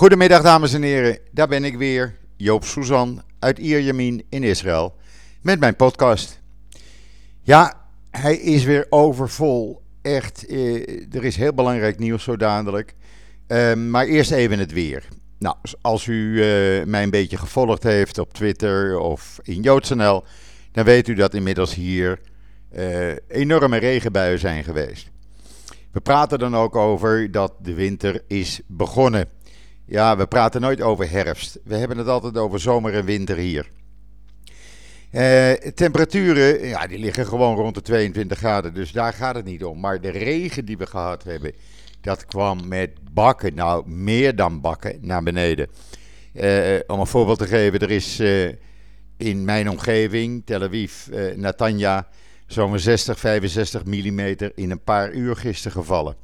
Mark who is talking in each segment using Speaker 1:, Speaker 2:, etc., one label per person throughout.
Speaker 1: Goedemiddag dames en heren, daar ben ik weer, Joop Suzan uit Ierjemien in Israël, met mijn podcast. Ja, hij is weer overvol, echt, eh, er is heel belangrijk nieuws zo dadelijk. Uh, maar eerst even het weer. Nou, als u uh, mij een beetje gevolgd heeft op Twitter of in JoodsNL, dan weet u dat inmiddels hier uh, enorme regenbuien zijn geweest. We praten dan ook over dat de winter is begonnen. Ja, we praten nooit over herfst. We hebben het altijd over zomer en winter hier. Uh, temperaturen, ja, die liggen gewoon rond de 22 graden, dus daar gaat het niet om. Maar de regen die we gehad hebben, dat kwam met bakken, nou meer dan bakken, naar beneden. Uh, om een voorbeeld te geven, er is uh, in mijn omgeving, Tel Aviv, Natanja, zo'n 60, 65 mm in een paar uur gisteren gevallen.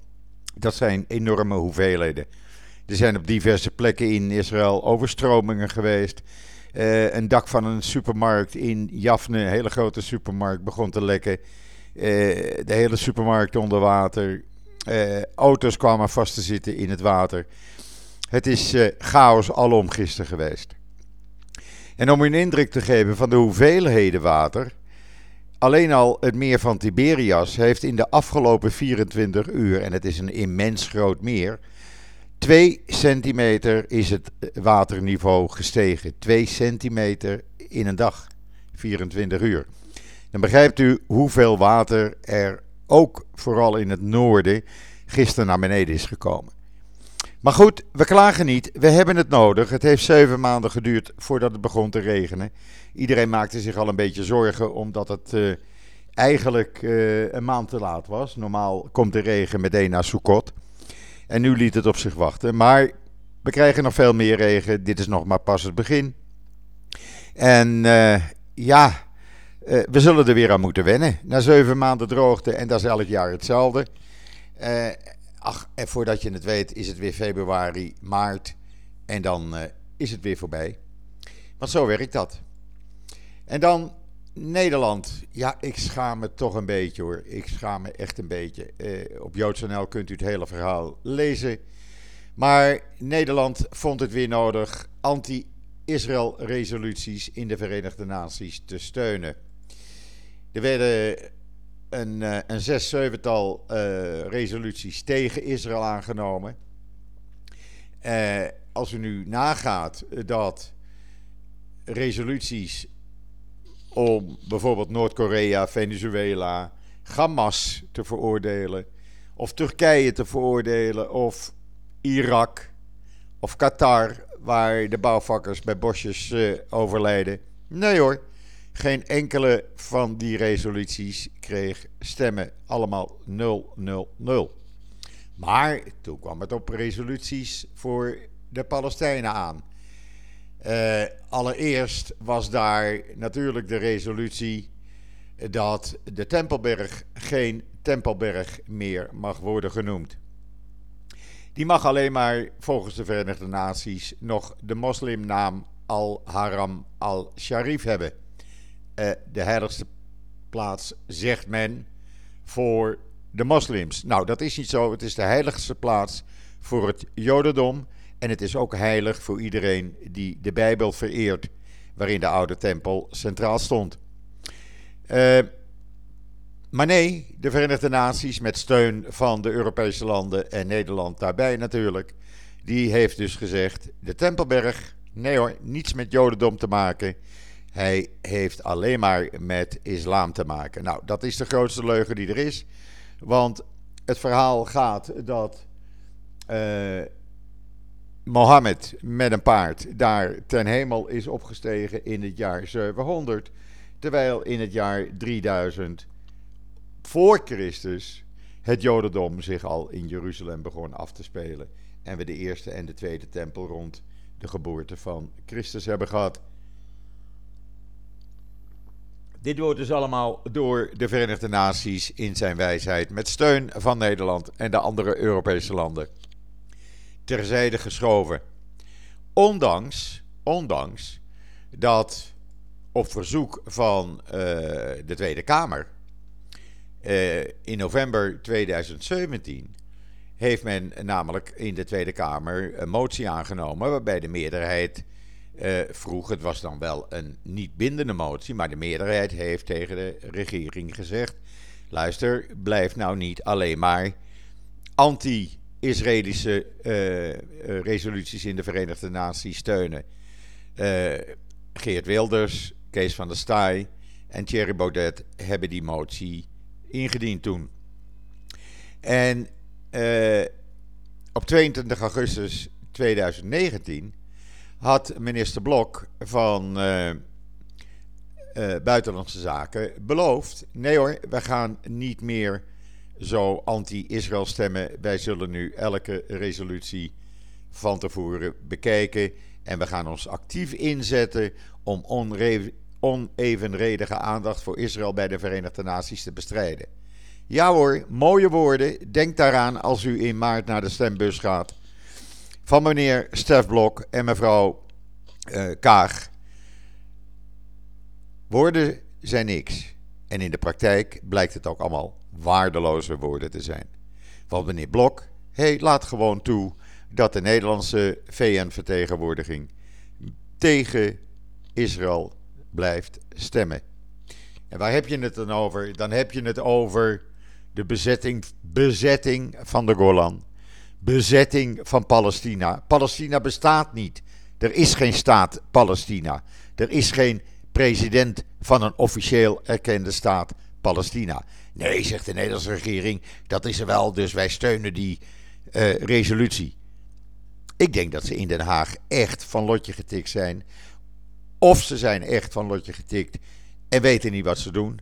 Speaker 1: Dat zijn enorme hoeveelheden. Er zijn op diverse plekken in Israël overstromingen geweest. Uh, een dak van een supermarkt in Jafne, een hele grote supermarkt, begon te lekken. Uh, de hele supermarkt onder water. Uh, auto's kwamen vast te zitten in het water. Het is chaos alom gisteren geweest. En om een indruk te geven van de hoeveelheden water. Alleen al het meer van Tiberias heeft in de afgelopen 24 uur, en het is een immens groot meer, 2 centimeter is het waterniveau gestegen. 2 centimeter in een dag, 24 uur. Dan begrijpt u hoeveel water er ook vooral in het noorden gisteren naar beneden is gekomen. Maar goed, we klagen niet. We hebben het nodig. Het heeft zeven maanden geduurd voordat het begon te regenen. Iedereen maakte zich al een beetje zorgen omdat het uh, eigenlijk uh, een maand te laat was. Normaal komt de regen meteen naar Sukkot. En nu liet het op zich wachten. Maar we krijgen nog veel meer regen. Dit is nog maar pas het begin. En uh, ja, uh, we zullen er weer aan moeten wennen. Na zeven maanden droogte en dat is elk jaar hetzelfde. Uh, ach, en voordat je het weet is het weer februari, maart en dan is het weer voorbij. Want zo werkt dat. En dan Nederland. Ja, ik schaam me toch een beetje hoor. Ik schaam me echt een beetje. Uh, op JoodsNL kunt u het hele verhaal lezen. Maar Nederland vond het weer nodig anti-Israël-resoluties in de Verenigde Naties te steunen. Er werden een, uh, een zes, zevental uh, resoluties tegen Israël aangenomen. als u nu nagaat dat resoluties om bijvoorbeeld Noord-Korea, Venezuela, Hamas te veroordelen, of Turkije te veroordelen, of Irak, of Qatar, waar de bouwvakkers bij bosjes uh, overlijden. Nee hoor, geen enkele van die resoluties kreeg stemmen. Allemaal 000. Maar toen kwam het op resoluties voor de Palestijnen aan. Uh, allereerst was daar natuurlijk de resolutie dat de Tempelberg geen Tempelberg meer mag worden genoemd. Die mag alleen maar volgens de Verenigde Naties nog de moslimnaam Al-Haram al-Sharif hebben. Uh, de heiligste plaats, zegt men, voor de moslims. Nou, dat is niet zo. Het is de heiligste plaats voor het Jodendom. En het is ook heilig voor iedereen die de Bijbel vereert, waarin de oude tempel centraal stond. Uh, maar nee, de Verenigde Naties, met steun van de Europese landen en Nederland daarbij natuurlijk, die heeft dus gezegd: de Tempelberg, nee hoor, niets met Jodendom te maken. Hij heeft alleen maar met islam te maken. Nou, dat is de grootste leugen die er is. Want het verhaal gaat dat uh, Mohammed met een paard daar ten hemel is opgestegen in het jaar 700. Terwijl in het jaar 3000 voor Christus het Jodendom zich al in Jeruzalem begon af te spelen. En we de eerste en de tweede tempel rond de geboorte van Christus hebben gehad. Dit wordt dus allemaal door de Verenigde Naties in zijn wijsheid met steun van Nederland en de andere Europese landen terzijde geschoven. Ondanks, ondanks dat op verzoek van uh, de Tweede Kamer uh, in november 2017 heeft men namelijk in de Tweede Kamer een motie aangenomen waarbij de meerderheid uh, vroeg, het was dan wel een niet bindende motie, maar de meerderheid heeft tegen de regering gezegd: luister, blijf nou niet alleen maar anti-Israëlische uh, resoluties in de Verenigde Naties steunen. Geert Wilders, Kees van der Staaij en Thierry Baudet hebben die motie ingediend toen. En op 22 augustus 2019 had minister Blok van Buitenlandse Zaken beloofd: nee hoor, we gaan niet meer zo anti-Israël stemmen. Wij zullen nu elke resolutie van tevoren bekijken en we gaan ons actief inzetten om onevenredige aandacht voor Israël bij de Verenigde Naties te bestrijden. Ja hoor, mooie woorden. Denk daaraan als u in maart naar de stembus gaat van meneer Stef Blok en mevrouw uh, Kaag. Woorden zijn niks. En in de praktijk blijkt het ook allemaal waardeloze woorden te zijn. Want meneer Blok, hey, laat gewoon toe dat de Nederlandse VN-vertegenwoordiging tegen Israël blijft stemmen. En waar heb je het dan over? Dan heb je het over de bezetting, bezetting van de Golan bezetting van Palestina. Palestina bestaat niet. Er is geen staat Palestina. Er is geen president van een officieel erkende staat Palestina. Nee, zegt de Nederlandse regering, dat is er wel, dus wij steunen die uh, resolutie. Ik denk dat ze in Den Haag echt van lotje getikt zijn. Of ze zijn echt van lotje getikt en weten niet wat ze doen.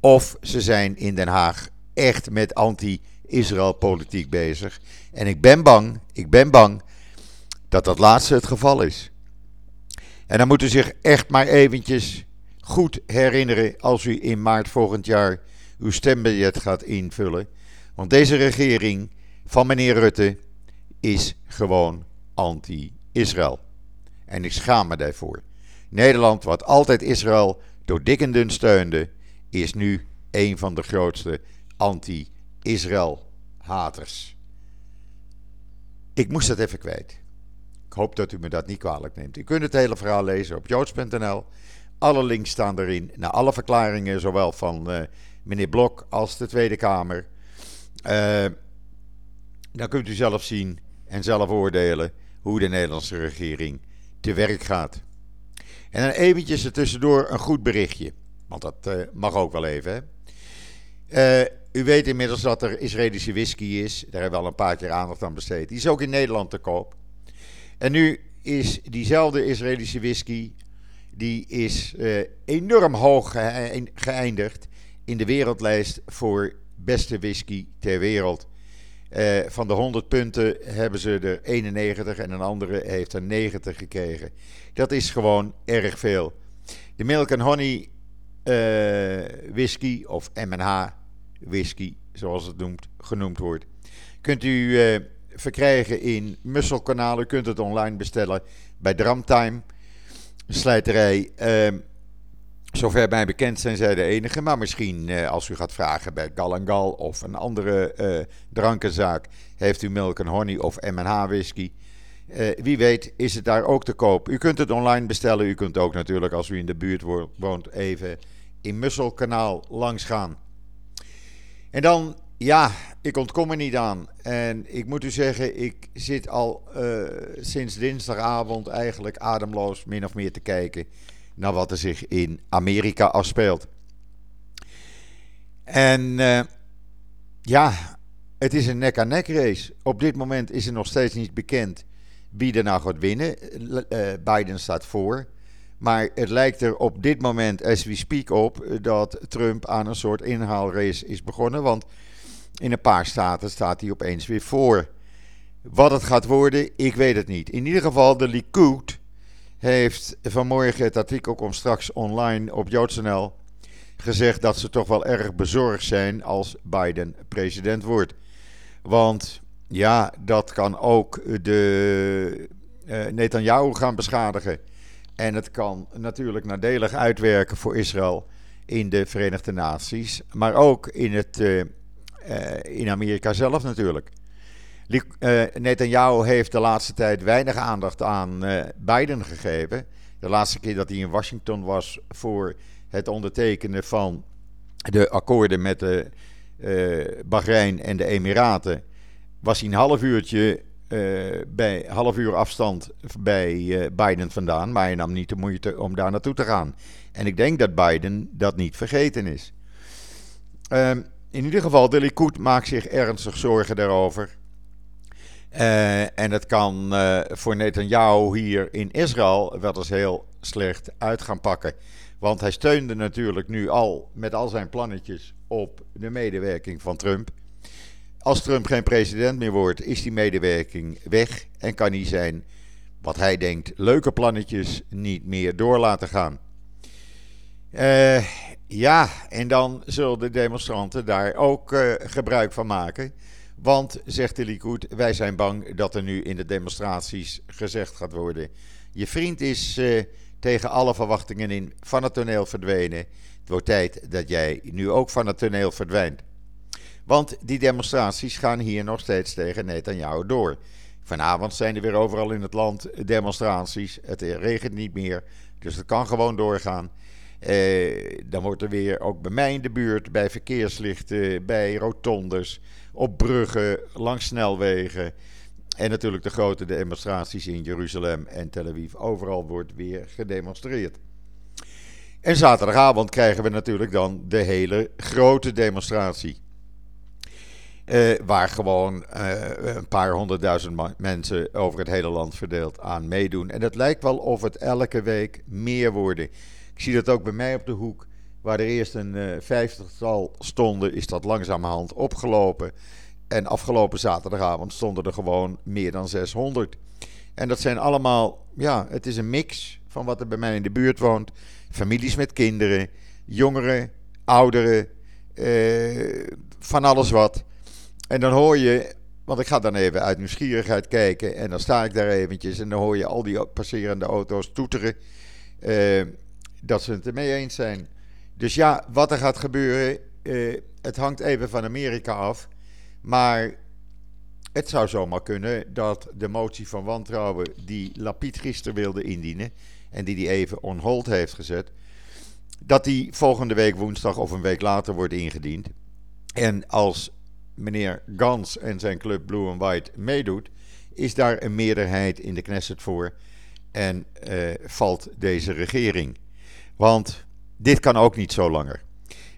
Speaker 1: Of ze zijn in Den Haag echt met anti- Israël-politiek bezig. En ik ben bang, ik ben bang dat dat laatste het geval is. En dan moet u zich echt maar eventjes goed herinneren als u in maart volgend jaar uw stembiljet gaat invullen. Want deze regering van meneer Rutte is gewoon anti-Israël. En ik schaam me daarvoor. Nederland, wat altijd Israël door dik en dun steunde, is nu een van de grootste anti-Israël Israël-haters. Ik moest dat even kwijt. Ik hoop dat u me dat niet kwalijk neemt. U kunt het hele verhaal lezen op joods.nl. Alle links staan erin naar alle verklaringen, zowel van uh, meneer Blok als de Tweede Kamer. Uh, dan kunt u zelf zien en zelf oordelen hoe de Nederlandse regering te werk gaat. En dan eventjes er tussendoor een goed berichtje. Want dat uh, mag ook wel even. Hè. U weet inmiddels dat er Israëlische whisky is. Daar hebben we al een paar keer aandacht aan besteed. Die is ook in Nederland te koop. En nu is diezelfde Israëlische whisky. Die is uh, enorm hoog geëindigd in de wereldlijst voor beste whisky ter wereld. Uh, van de 100 punten hebben ze er 91 en een andere heeft er 90 gekregen. Dat is gewoon erg veel. De Milk and Honey uh, whisky of MH whisky, zoals het genoemd wordt. Kunt u verkrijgen in Musselkanaal. U kunt het online bestellen bij Dramtime, slijterij. Uh, zover mij bekend zijn zij de enige. Maar misschien uh, als u gaat vragen bij Gal Gal of een andere uh, drankenzaak. Heeft u Milk Honey of M&H whisky. Uh, wie weet is het daar ook te koop. U kunt het online bestellen. U kunt ook natuurlijk als u in de buurt woont even in Musselkanaal langs gaan. En dan, ja, ik ontkom er niet aan. En ik moet u zeggen, ik zit al uh, sinds dinsdagavond eigenlijk ademloos min of meer te kijken naar wat er zich in Amerika afspeelt. En uh, ja, het is een nek-aan-nek race. Op dit moment is er nog steeds niet bekend wie er nou gaat winnen. Uh, Biden staat voor. Maar het lijkt er op dit moment, as we speak, op dat Trump aan een soort inhaalrace is begonnen. Want in een paar staten staat hij opeens weer voor. Wat het gaat worden, ik weet het niet. In ieder geval, de Likud heeft vanmorgen, het artikel komt straks online op JoodsNL, gezegd dat ze toch wel erg bezorgd zijn als Biden president wordt. Want ja, dat kan ook de uh, Netanyahu gaan beschadigen. En het kan natuurlijk nadelig uitwerken voor Israël in de Verenigde Naties, maar ook in, het, uh, in Amerika zelf natuurlijk. Uh, Netanyahu heeft de laatste tijd weinig aandacht aan uh, Biden gegeven. De laatste keer dat hij in Washington was voor het ondertekenen van de akkoorden met de Bahrein en de Emiraten, was hij een half uurtje bij half uur afstand bij Biden vandaan, maar hij nam niet de moeite om daar naartoe te gaan. En ik denk dat Biden dat niet vergeten is. Ehm, in ieder geval, de Likud maakt zich ernstig zorgen daarover. Uh, en het kan uh, voor Netanyahu hier in Israël wel eens heel slecht uit gaan pakken. Want hij steunde natuurlijk nu al met al zijn plannetjes op de medewerking van Trump. Als Trump geen president meer wordt, is die medewerking weg en kan hij zijn, wat hij denkt, leuke plannetjes niet meer door laten gaan. Uh, ja, en dan zullen de demonstranten daar ook uh, gebruik van maken. Want, zegt de Likud, wij zijn bang dat er nu in de demonstraties gezegd gaat worden: je vriend is uh, tegen alle verwachtingen in van het toneel verdwenen. Het wordt tijd dat jij nu ook van het toneel verdwijnt. Want die demonstraties gaan hier nog steeds tegen Netanyahu door. Vanavond zijn er weer overal in het land demonstraties. Het regent niet meer, dus het kan gewoon doorgaan. Eh, dan wordt er weer ook bij mij in de buurt, bij verkeerslichten, bij rotondes, op bruggen, langs snelwegen. En natuurlijk de grote demonstraties in Jeruzalem en Tel Aviv. Overal wordt weer gedemonstreerd. En zaterdagavond krijgen we natuurlijk dan de hele grote demonstratie. Uh, waar gewoon uh, een paar honderdduizend mensen over het hele land verdeeld aan meedoen. En het lijkt wel of het elke week meer worden. Ik zie dat ook bij mij op de hoek. Waar er eerst een uh, vijftigtal stonden, is dat langzamerhand opgelopen. En afgelopen zaterdagavond stonden er gewoon meer dan 600. En dat zijn allemaal, ja, het is een mix van wat er bij mij in de buurt woont. Families met kinderen, jongeren, ouderen, eh, van alles wat. En dan hoor je, want ik ga dan even uit nieuwsgierigheid kijken. En dan sta ik daar eventjes en dan hoor je al die passerende auto's toeteren. Uh, dat ze het ermee eens zijn. Dus ja, wat er gaat gebeuren, uh, het hangt even van Amerika af. Maar het zou zomaar kunnen dat de motie van wantrouwen die Lapid gisteren wilde indienen en die hij even on hold heeft gezet, dat die volgende week woensdag of een week later wordt ingediend. En als meneer Gans en zijn club Blue and White meedoet, is daar een meerderheid in de Knesset voor en uh, valt deze regering. Want dit kan ook niet zo langer.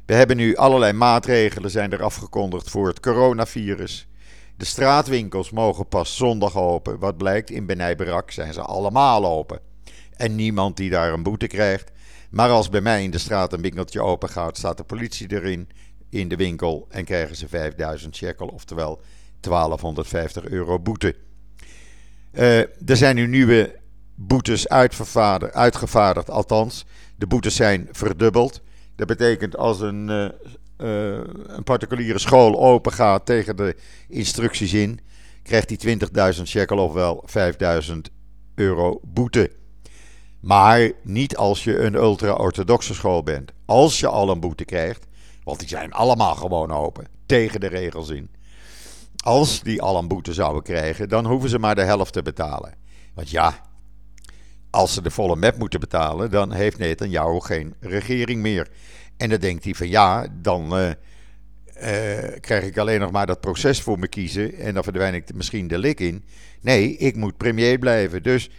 Speaker 1: We hebben nu allerlei maatregelen zijn er afgekondigd voor het coronavirus. De straatwinkels mogen pas zondag open. Wat blijkt, in Benai Barak zijn ze allemaal open. En niemand die daar een boete krijgt. Maar als bij mij in de straat een winkeltje open gaat, staat de politie erin in de winkel en krijgen ze 5000 shekel, oftewel 1250 euro boete. Uh, er zijn nu nieuwe boetes uitgevaardigd, althans. De boetes zijn verdubbeld. Dat betekent als een, uh, uh, een particuliere school open gaat tegen de instructies in, krijgt hij 20.000 shekel ofwel 5.000 euro boete. Maar niet als je een ultra-orthodoxe school bent. Als je al een boete krijgt, want die zijn allemaal gewoon open, tegen de regels in. Als die al een boete zouden krijgen, dan hoeven ze maar de helft te betalen. Want ja, als ze de volle map moeten betalen, dan heeft Netanyahu geen regering meer. En dan denkt hij van ja, dan uh, uh, krijg ik alleen nog maar dat proces voor me kiezen en dan verdwijn ik misschien de lik in. Nee, ik moet premier blijven. Dus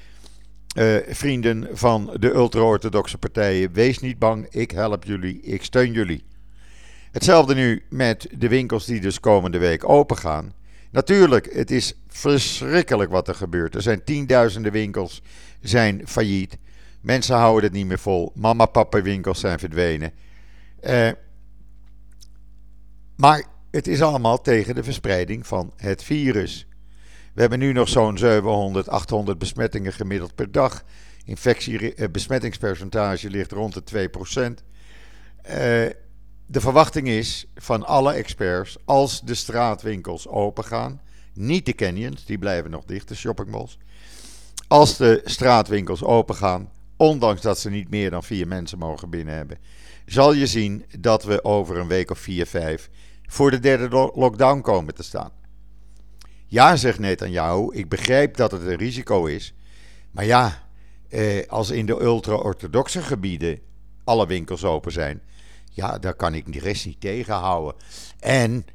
Speaker 1: uh, vrienden van de ultra-orthodoxe partijen, wees niet bang, ik help jullie, ik steun jullie. Hetzelfde nu met de winkels die dus komende week open gaan. Natuurlijk, het is verschrikkelijk wat er gebeurt. Er zijn tienduizenden winkels zijn failliet. Mensen houden het niet meer vol. Mama-papa winkels zijn verdwenen. Uh, maar het is allemaal tegen de verspreiding van het virus. We hebben nu nog zo'n 700, 800 besmettingen gemiddeld per dag. Infectie, uh, besmettingspercentage ligt rond de 2%. Uh, de verwachting is van alle experts, als de straatwinkels open gaan, niet de canyons, die blijven nog dicht, de shoppingmalls. Als de straatwinkels open gaan, ondanks dat ze niet meer dan vier mensen mogen binnen hebben, zal je zien dat we over een week of vier, vijf voor de derde lockdown komen te staan. Ja, zegt Netanyahu, ik begrijp dat het een risico is. Maar ja, eh, als in de ultra-orthodoxe gebieden alle winkels open zijn, ja, daar kan ik de rest niet tegenhouden. En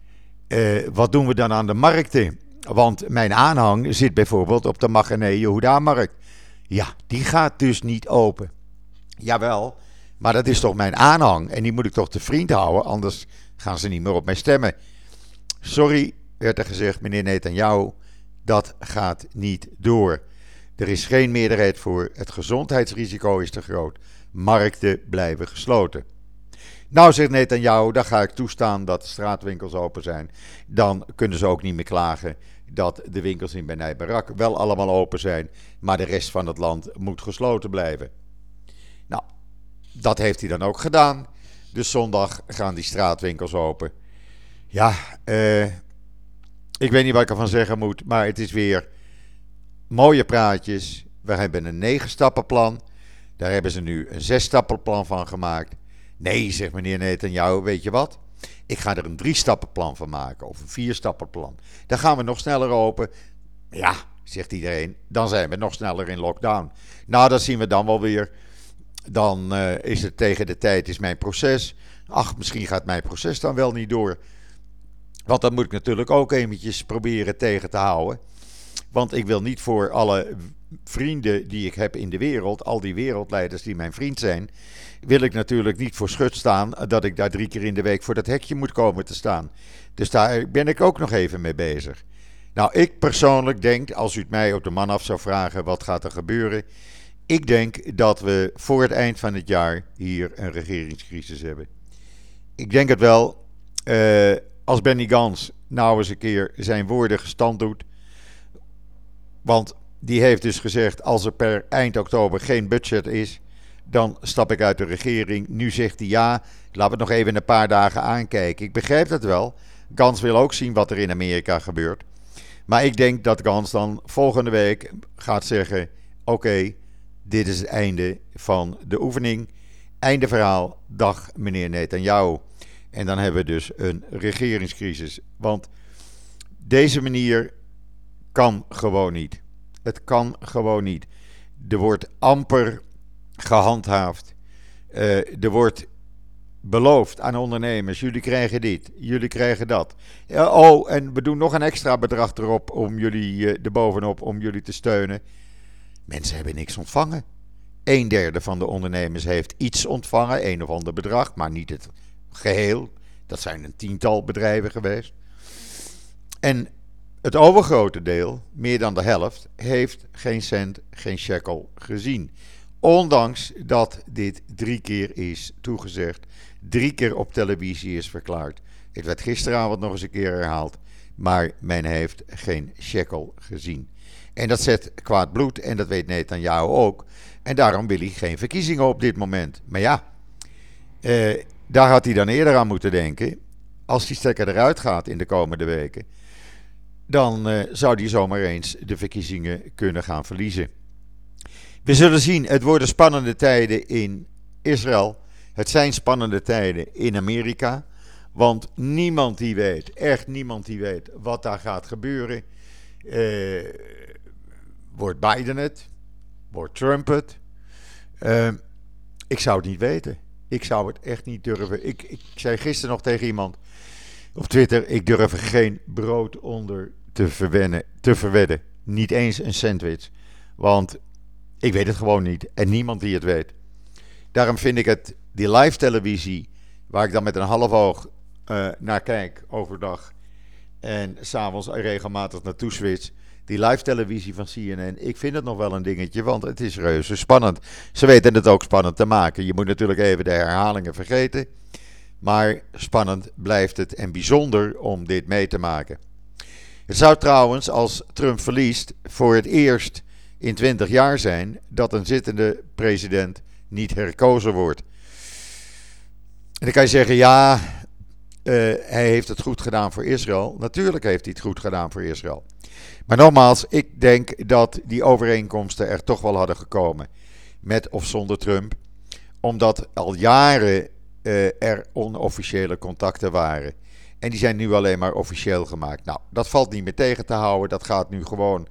Speaker 1: eh, wat doen we dan aan de markten? Want mijn aanhang zit bijvoorbeeld op de Magane Yehuda-markt. Ja, die gaat dus niet open. Jawel, maar dat is toch mijn aanhang en die moet ik toch te vriend houden, anders gaan ze niet meer op mij stemmen. Sorry, werd er gezegd, meneer Netanyahu, dat gaat niet door. Er is geen meerderheid voor, het gezondheidsrisico is te groot, markten blijven gesloten. Nou, zegt Netanyahu, dan ga ik toestaan dat de straatwinkels open zijn. Dan kunnen ze ook niet meer klagen dat de winkels in Benai Barak wel allemaal open zijn, maar de rest van het land moet gesloten blijven. Nou, dat heeft hij dan ook gedaan. Dus zondag gaan die straatwinkels open. Ja, eh, ik weet niet wat ik ervan zeggen moet, maar het is weer mooie praatjes. We hebben een negen stappenplan. Daar hebben ze nu een zes stappenplan van gemaakt. Nee, zegt meneer Netanyahu, weet je wat? Ik ga er een drie stappenplan van maken of een vier stappenplan. Dan gaan we nog sneller open. Ja, zegt iedereen, dan zijn we nog sneller in lockdown. Nou, dat zien we dan wel weer. Dan uh, is het tegen de tijd is mijn proces. Ach, misschien gaat mijn proces dan wel niet door. Want dan moet ik natuurlijk ook eventjes proberen tegen te houden. Want ik wil niet voor alle vrienden die ik heb in de wereld, al die wereldleiders die mijn vriend zijn, wil ik natuurlijk niet voor schut staan dat ik daar drie keer in de week voor dat hekje moet komen te staan. Dus daar ben ik ook nog even mee bezig. Nou, ik persoonlijk denk, als u het mij op de man af zou vragen, wat gaat er gebeuren? Ik denk dat we voor het eind van het jaar hier een regeringscrisis hebben. Ik denk het wel. Uh, als Benny Gans nou eens een keer zijn woorden gestand doet. Want die heeft dus gezegd: als er per eind oktober geen budget is, dan stap ik uit de regering. Nu zegt hij ja, we het nog even een paar dagen aankijken. Ik begrijp dat wel. Gans wil ook zien wat er in Amerika gebeurt. Maar ik denk dat Gans dan volgende week gaat zeggen: Oké, dit is het einde van de oefening. Einde verhaal. Dag meneer Netanyahu. En dan hebben we dus een regeringscrisis. Want deze manier kan gewoon niet. Het kan gewoon niet. Er wordt amper gehandhaafd. Uh, er wordt beloofd aan ondernemers: jullie krijgen dit, jullie krijgen dat. oh, en we doen nog een extra bedrag erop om jullie uh, erbovenop om jullie te steunen. Mensen hebben niks ontvangen. Een derde van de ondernemers heeft iets ontvangen, een of ander bedrag, maar niet het geheel. Dat zijn een tiental bedrijven geweest. En het overgrote deel, meer dan de helft, heeft geen cent, geen shekel gezien. Ondanks dat dit drie keer is toegezegd, drie keer op televisie is verklaard. Het werd gisteravond nog eens een keer herhaald, maar men heeft geen shekel gezien. En dat zet kwaad bloed en dat weet jou ook. En daarom wil hij geen verkiezingen op dit moment. Maar ja, eh, daar had hij dan eerder aan moeten denken. Als die stekker eruit gaat in de komende weken, dan eh, zou hij zomaar eens de verkiezingen kunnen gaan verliezen. We zullen zien, het worden spannende tijden in Israël. Het zijn spannende tijden in Amerika. Want niemand die weet, echt niemand die weet wat daar gaat gebeuren. Eh, wordt Biden het? Wordt Trump het? Uh, ik zou het niet weten. Ik zou het echt niet durven. Ik, ik zei gisteren nog tegen iemand op Twitter: ik durf geen brood onder te, verwennen, te verwedden. Niet eens een sandwich. Want ik weet het gewoon niet. En niemand die het weet. Daarom vind ik het, die live televisie, waar ik dan met een half oog uh, naar kijk overdag. En s'avonds regelmatig naartoe switch die live televisie van CNN, ik vind het nog wel een dingetje, want het is reuze spannend. Ze weten het ook spannend te maken. Je moet natuurlijk even de herhalingen vergeten. Maar spannend blijft het en bijzonder om dit mee te maken. Het zou trouwens, als Trump verliest, voor het eerst in 20 jaar zijn dat een zittende president niet herkozen wordt. En dan kan je zeggen, ja, uh, hij heeft het goed gedaan voor Israël. Natuurlijk heeft hij het goed gedaan voor Israël. Maar nogmaals, ik denk dat die overeenkomsten er toch wel hadden gekomen. Met of zonder Trump. Omdat al jaren er onofficiële contacten waren. En die zijn nu alleen maar officieel gemaakt. Nou, dat valt niet meer tegen te houden. Dat gaat nu gewoon,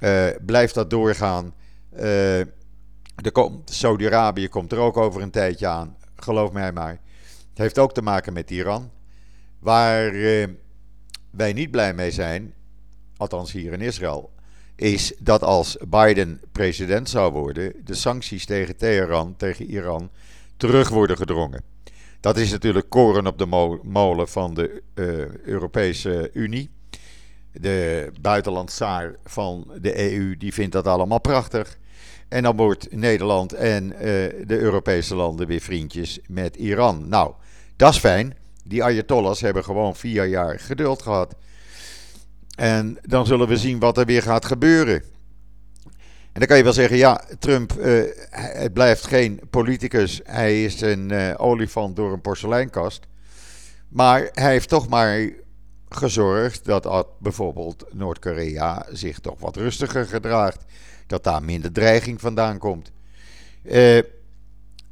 Speaker 1: uh, blijft dat doorgaan. Uh, Saudi-Arabië komt er ook over een tijdje aan. Geloof mij maar. Het heeft ook te maken met Iran. Waar wij niet blij mee zijn, althans hier in Israël, is dat als Biden president zou worden, de sancties tegen Teheran, tegen Iran, terug worden gedrongen. Dat is natuurlijk koren op de molen van de uh, Europese Unie. De buitenlandsaar van de EU die vindt dat allemaal prachtig. En dan wordt Nederland en uh, de Europese landen weer vriendjes met Iran. Nou, dat is fijn. Die Ayatollahs hebben gewoon vier jaar geduld gehad. En dan zullen we zien wat er weer gaat gebeuren. En dan kan je wel zeggen, ja, Trump, uh, blijft geen politicus. Hij is een uh, olifant door een porseleinkast. Maar hij heeft toch maar gezorgd dat bijvoorbeeld Noord-Korea zich toch wat rustiger gedraagt. Dat daar minder dreiging vandaan komt. Uh,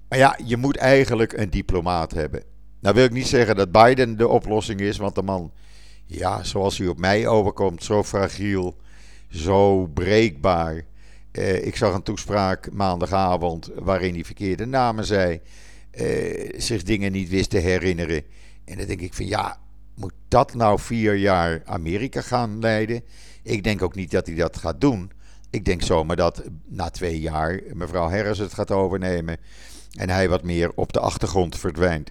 Speaker 1: maar ja, je moet eigenlijk een diplomaat hebben. Nou wil ik niet zeggen dat Biden de oplossing is, want de man, ja, zoals hij op mij overkomt, zo fragiel, zo breekbaar. Uh, ik zag een toespraak maandagavond waarin hij verkeerde namen zei, uh, zich dingen niet wist te herinneren. En dan denk ik van ja, moet dat nou vier jaar Amerika gaan leiden? Ik denk ook niet dat hij dat gaat doen. Ik denk zomaar dat na twee jaar mevrouw Harris het gaat overnemen en hij wat meer op de achtergrond verdwijnt.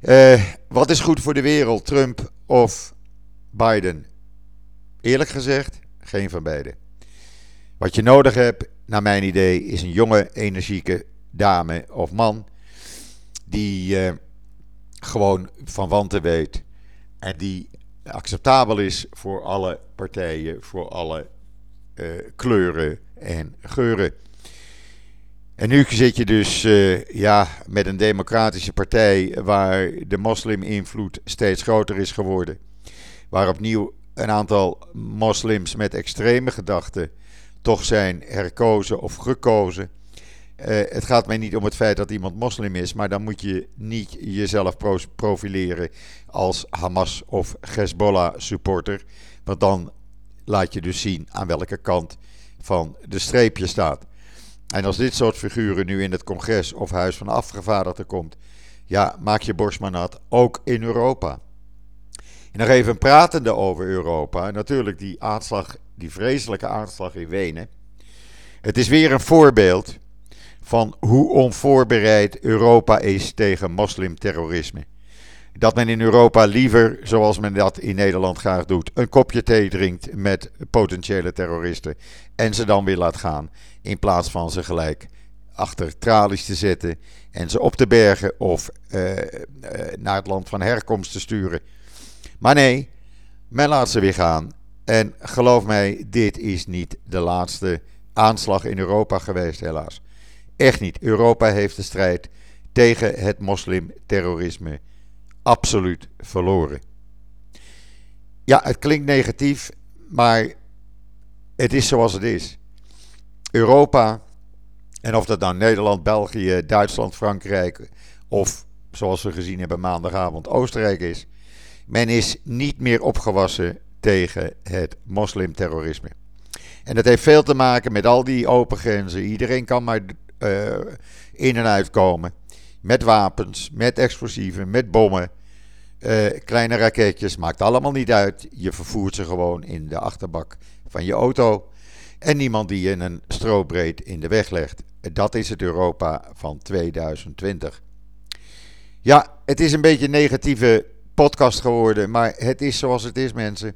Speaker 1: Uh, wat is goed voor de wereld, Trump of Biden? Eerlijk gezegd, geen van beide. Wat je nodig hebt, naar mijn idee, is een jonge, energieke dame of man die uh, gewoon van wanten weet en die acceptabel is voor alle partijen, voor alle uh, kleuren en geuren. En nu zit je dus uh, ja, met een democratische partij waar de moslim-invloed steeds groter is geworden. Waar opnieuw een aantal moslims met extreme gedachten toch zijn herkozen of gekozen. Uh, het gaat mij niet om het feit dat iemand moslim is, maar dan moet je niet jezelf profileren als Hamas of Hezbollah supporter. Want dan laat je dus zien aan welke kant van de streep je staat. En als dit soort figuren nu in het congres of huis van afgevaardigden komt, ja, maak je borst maar nat, ook in Europa. En nog even pratende over Europa. Natuurlijk die aanslag, die vreselijke aanslag in Wenen. Het is weer een voorbeeld van hoe onvoorbereid Europa is tegen moslimterrorisme. Dat men in Europa liever, zoals men dat in Nederland graag doet, een kopje thee drinkt met potentiële terroristen en ze dan weer laat gaan, in plaats van ze gelijk achter tralies te zetten en ze op te bergen of uh, uh, naar het land van herkomst te sturen. Maar nee, men laat ze weer gaan. En geloof mij, dit is niet de laatste aanslag in Europa geweest, helaas. Echt niet. Europa heeft de strijd tegen het moslimterrorisme absoluut verloren. Ja, het klinkt negatief, maar het is zoals het is. Europa, en of dat nou Nederland, België, Duitsland, Frankrijk of zoals we gezien hebben maandagavond Oostenrijk is, men is niet meer opgewassen tegen het moslimterrorisme. En dat heeft veel te maken met al die open grenzen. Iedereen kan maar uh, in en uitkomen. Met wapens, met explosieven, met bommen. Uh, kleine raketjes, maakt allemaal niet uit. Je vervoert ze gewoon in de achterbak van je auto. En niemand die je een strobreed in de weg legt. Dat is het Europa van 2020. Ja, het is een beetje een negatieve podcast geworden, maar het is zoals het is, mensen.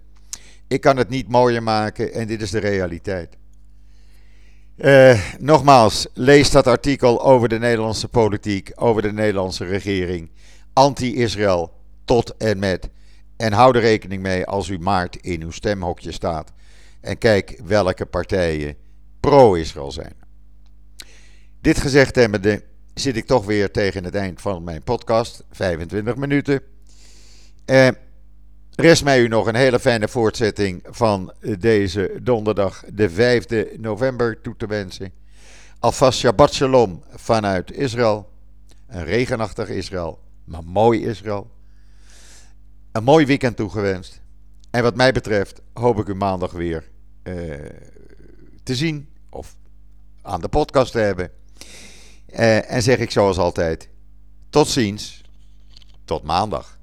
Speaker 1: Ik kan het niet mooier maken en dit is de realiteit. Uh, nogmaals, lees dat artikel over de Nederlandse politiek, over de Nederlandse regering, anti-Israël tot en met. En hou er rekening mee als u maart in uw stemhokje staat. En kijk welke partijen pro-Israël zijn. Dit gezegd hebbende zit ik toch weer tegen het eind van mijn podcast, 25 minuten. Uh, Rest mij u nog een hele fijne voortzetting van deze donderdag, de 5e november, toe te wensen. Alvast Shabbat Shalom vanuit Israël. Een regenachtig Israël, maar mooi Israël. een mooi weekend toegewenst. En wat mij betreft hoop ik u maandag weer uh, te zien of aan de podcast te hebben. Uh, en zeg ik zoals altijd: tot ziens, tot maandag.